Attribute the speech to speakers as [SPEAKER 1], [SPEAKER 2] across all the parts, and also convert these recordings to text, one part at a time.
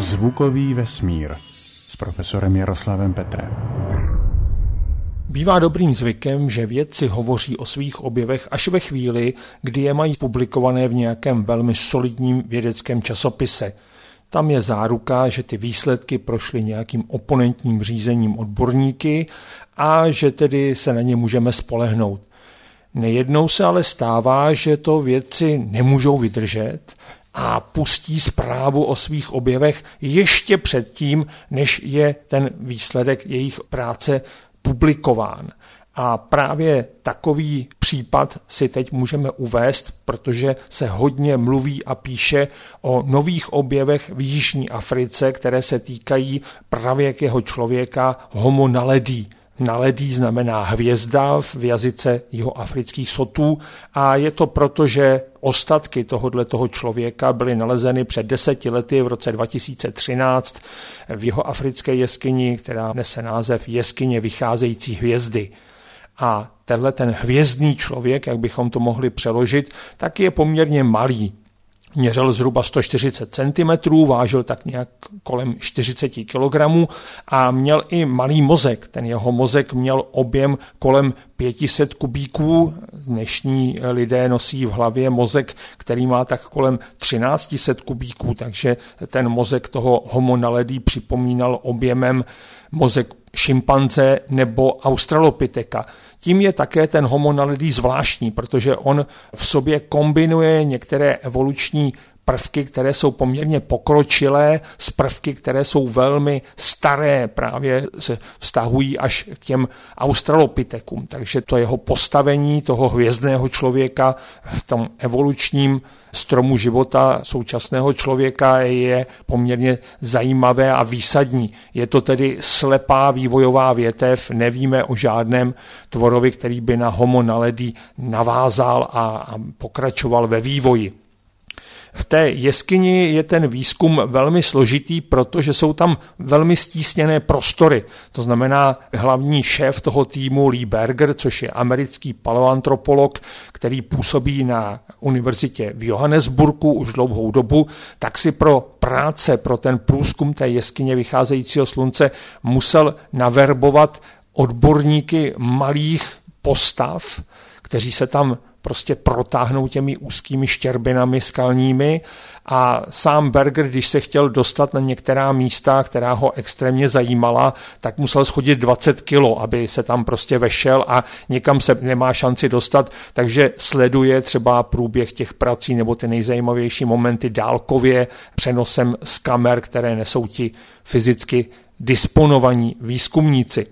[SPEAKER 1] Zvukový vesmír s profesorem Jaroslavem Petrem.
[SPEAKER 2] Bývá dobrým zvykem, že vědci hovoří o svých objevech až ve chvíli, kdy je mají publikované v nějakém velmi solidním vědeckém časopise. Tam je záruka, že ty výsledky prošly nějakým oponentním řízením odborníky a že tedy se na ně můžeme spolehnout. Nejednou se ale stává, že to vědci nemůžou vydržet a pustí zprávu o svých objevech ještě předtím, než je ten výsledek jejich práce publikován. A právě takový případ si teď můžeme uvést, protože se hodně mluví a píše o nových objevech v Jižní Africe, které se týkají pravěkého člověka Homo naledí. Naledí znamená hvězda v jazyce jihoafrických sotů a je to proto, že ostatky tohohle toho člověka byly nalezeny před deseti lety v roce 2013 v jihoafrické jeskyni, která nese název Jeskyně vycházející hvězdy. A tenhle ten hvězdný člověk, jak bychom to mohli přeložit, tak je poměrně malý. Měřil zhruba 140 cm, vážil tak nějak kolem 40 kg a měl i malý mozek. Ten jeho mozek měl objem kolem 500 kubíků. Dnešní lidé nosí v hlavě mozek, který má tak kolem 1300 kubíků, takže ten mozek toho homo naledí připomínal objemem mozek šimpanze nebo australopiteka. Tím je také ten homo naledi zvláštní, protože on v sobě kombinuje některé evoluční prvky, které jsou poměrně pokročilé, s prvky, které jsou velmi staré, právě se vztahují až k těm australopitekům. Takže to jeho postavení toho hvězdného člověka v tom evolučním stromu života současného člověka je poměrně zajímavé a výsadní. Je to tedy slepá vývojová větev, nevíme o žádném tvorovi, který by na homo naledí navázal a, a pokračoval ve vývoji. V té jeskyni je ten výzkum velmi složitý, protože jsou tam velmi stísněné prostory. To znamená, hlavní šéf toho týmu Lee Berger, což je americký paleoantropolog, který působí na univerzitě v Johannesburgu už dlouhou dobu, tak si pro práce, pro ten průzkum té jeskyně vycházejícího slunce musel naverbovat odborníky malých postav, kteří se tam prostě protáhnou těmi úzkými štěrbinami skalními a sám Berger, když se chtěl dostat na některá místa, která ho extrémně zajímala, tak musel schodit 20 kilo, aby se tam prostě vešel a někam se nemá šanci dostat, takže sleduje třeba průběh těch prací nebo ty nejzajímavější momenty dálkově přenosem z kamer, které nesou ti fyzicky disponovaní výzkumníci.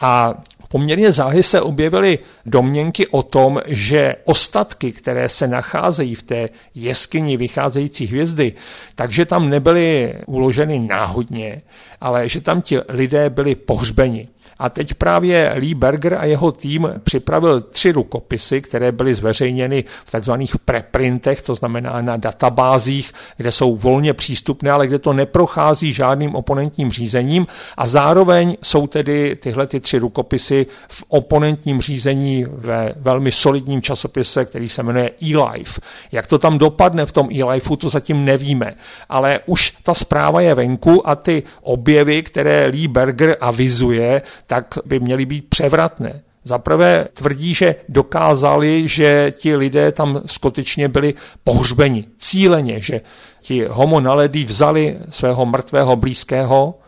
[SPEAKER 2] A Poměrně záhy se objevily domněnky o tom, že ostatky, které se nacházejí v té jeskyni vycházející hvězdy, takže tam nebyly uloženy náhodně, ale že tam ti lidé byli pohřbeni. A teď právě Lee Berger a jeho tým připravil tři rukopisy, které byly zveřejněny v takzvaných preprintech, to znamená na databázích, kde jsou volně přístupné, ale kde to neprochází žádným oponentním řízením a zároveň jsou tedy tyhle ty tři rukopisy v oponentním řízení ve velmi solidním časopise, který se jmenuje eLife. Jak to tam dopadne v tom eLifeu, to zatím nevíme, ale už ta zpráva je venku a ty objevy, které Lee Berger avizuje, tak by měly být převratné. Zaprvé tvrdí, že dokázali, že ti lidé tam skutečně byli pohřbeni cíleně, že ti homo naledí vzali svého mrtvého blízkého,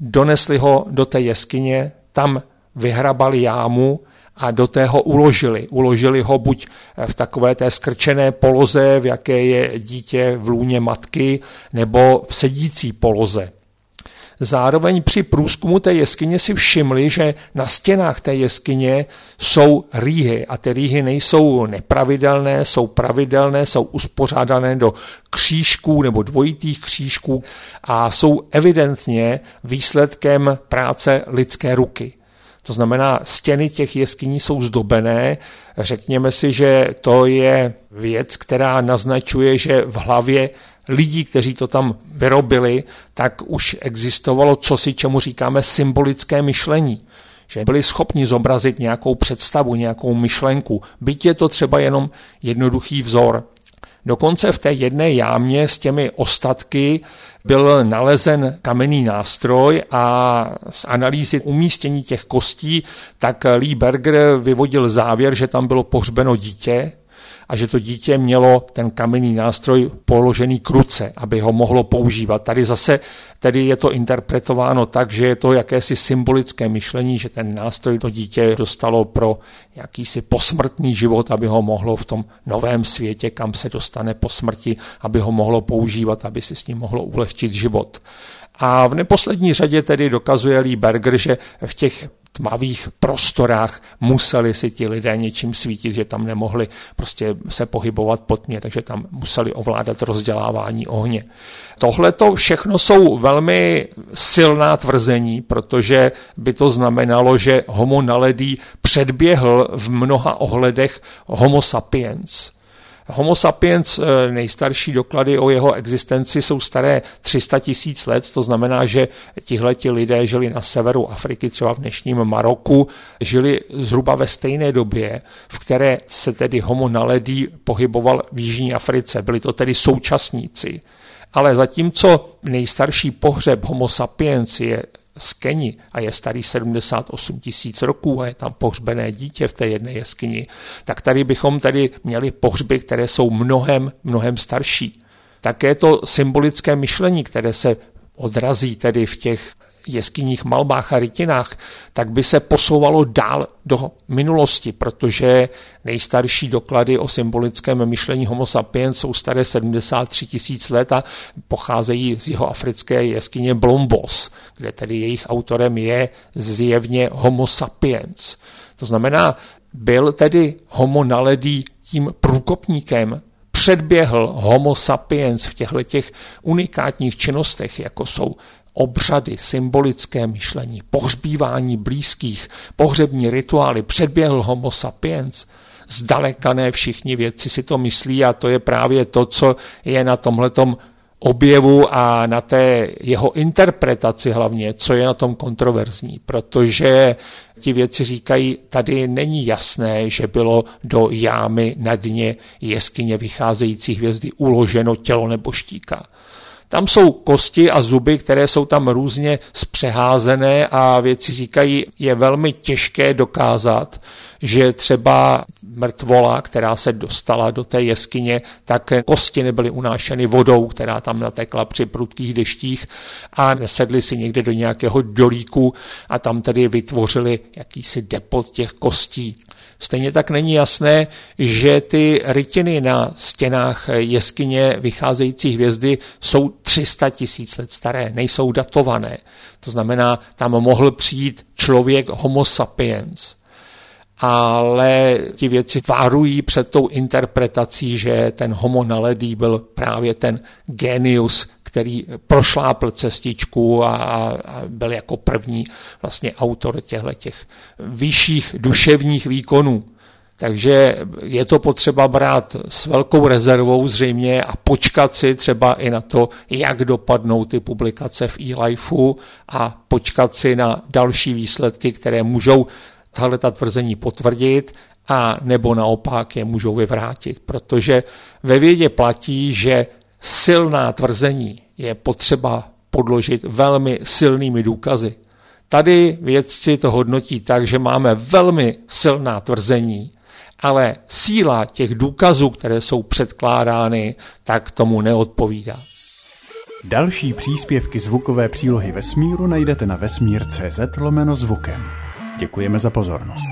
[SPEAKER 2] donesli ho do té jeskyně, tam vyhrabali jámu a do té ho uložili. Uložili ho buď v takové té skrčené poloze, v jaké je dítě v lůně matky, nebo v sedící poloze. Zároveň při průzkumu té jeskyně si všimli, že na stěnách té jeskyně jsou rýhy a ty rýhy nejsou nepravidelné, jsou pravidelné, jsou uspořádané do křížků nebo dvojitých křížků a jsou evidentně výsledkem práce lidské ruky. To znamená, stěny těch jeskyní jsou zdobené. Řekněme si, že to je věc, která naznačuje, že v hlavě lidí, kteří to tam vyrobili, tak už existovalo cosi, čemu říkáme symbolické myšlení. Že byli schopni zobrazit nějakou představu, nějakou myšlenku, byť je to třeba jenom jednoduchý vzor. Dokonce v té jedné jámě s těmi ostatky byl nalezen kamenný nástroj a z analýzy umístění těch kostí, tak Lee Berger vyvodil závěr, že tam bylo pohřbeno dítě, a že to dítě mělo ten kamenný nástroj položený k ruce, aby ho mohlo používat. Tady zase tedy je to interpretováno tak, že je to jakési symbolické myšlení, že ten nástroj to dítě dostalo pro jakýsi posmrtný život, aby ho mohlo v tom novém světě, kam se dostane po smrti, aby ho mohlo používat, aby si s ním mohlo ulehčit život. A v neposlední řadě tedy dokazuje Lee Berger, že v těch tmavých prostorách museli si ti lidé něčím svítit, že tam nemohli prostě se pohybovat pod mě, takže tam museli ovládat rozdělávání ohně. Tohle to všechno jsou velmi silná tvrzení, protože by to znamenalo, že homo naledý předběhl v mnoha ohledech homo sapiens. Homo sapiens, eh, nejstarší doklady o jeho existenci jsou staré 300 tisíc let, to znamená, že tihleti lidé žili na severu Afriky, třeba v dnešním Maroku, žili zhruba ve stejné době, v které se tedy homo naledý pohyboval v Jižní Africe. Byli to tedy současníci. Ale zatímco nejstarší pohřeb homo sapiens je z Keni a je starý 78 tisíc roků a je tam pohřbené dítě v té jedné jeskyni, tak tady bychom tady měli pohřby, které jsou mnohem, mnohem starší. Také to symbolické myšlení, které se odrazí tedy v těch jeskyních, malbách a rytinách, tak by se posouvalo dál do minulosti, protože nejstarší doklady o symbolickém myšlení homo sapiens jsou staré 73 tisíc let a pocházejí z jeho africké jeskyně Blombos, kde tedy jejich autorem je zjevně homo sapiens. To znamená, byl tedy homo naledý tím průkopníkem předběhl homo sapiens v těchto těch unikátních činnostech, jako jsou obřady, symbolické myšlení, pohřbívání blízkých, pohřební rituály, předběhl homo sapiens. Zdaleka ne všichni vědci si to myslí a to je právě to, co je na tomhletom objevu a na té jeho interpretaci hlavně, co je na tom kontroverzní, protože ti věci říkají, tady není jasné, že bylo do jámy na dně jeskyně vycházející hvězdy uloženo tělo nebo štíka. Tam jsou kosti a zuby, které jsou tam různě zpřeházené a věci říkají, je velmi těžké dokázat, že třeba mrtvola, která se dostala do té jeskyně, tak kosti nebyly unášeny vodou, která tam natekla při prudkých deštích a nesedli si někde do nějakého dolíku a tam tedy vytvořili jakýsi depot těch kostí. Stejně tak není jasné, že ty rytiny na stěnách jeskyně vycházející hvězdy jsou 300 tisíc let staré, nejsou datované. To znamená, tam mohl přijít člověk homo sapiens ale ti věci várují před tou interpretací, že ten homo naledý byl právě ten genius, který prošlápl cestičku a, a byl jako první vlastně autor těchto těch vyšších duševních výkonů. Takže je to potřeba brát s velkou rezervou zřejmě a počkat si třeba i na to, jak dopadnou ty publikace v e-lifeu a počkat si na další výsledky, které můžou tahle ta tvrzení potvrdit a nebo naopak je můžou vyvrátit, protože ve vědě platí, že silná tvrzení je potřeba podložit velmi silnými důkazy. Tady vědci to hodnotí tak, že máme velmi silná tvrzení, ale síla těch důkazů, které jsou předkládány, tak tomu neodpovídá.
[SPEAKER 1] Další příspěvky zvukové přílohy vesmíru najdete na vesmír.cz lomeno zvukem. Děkujeme za pozornost.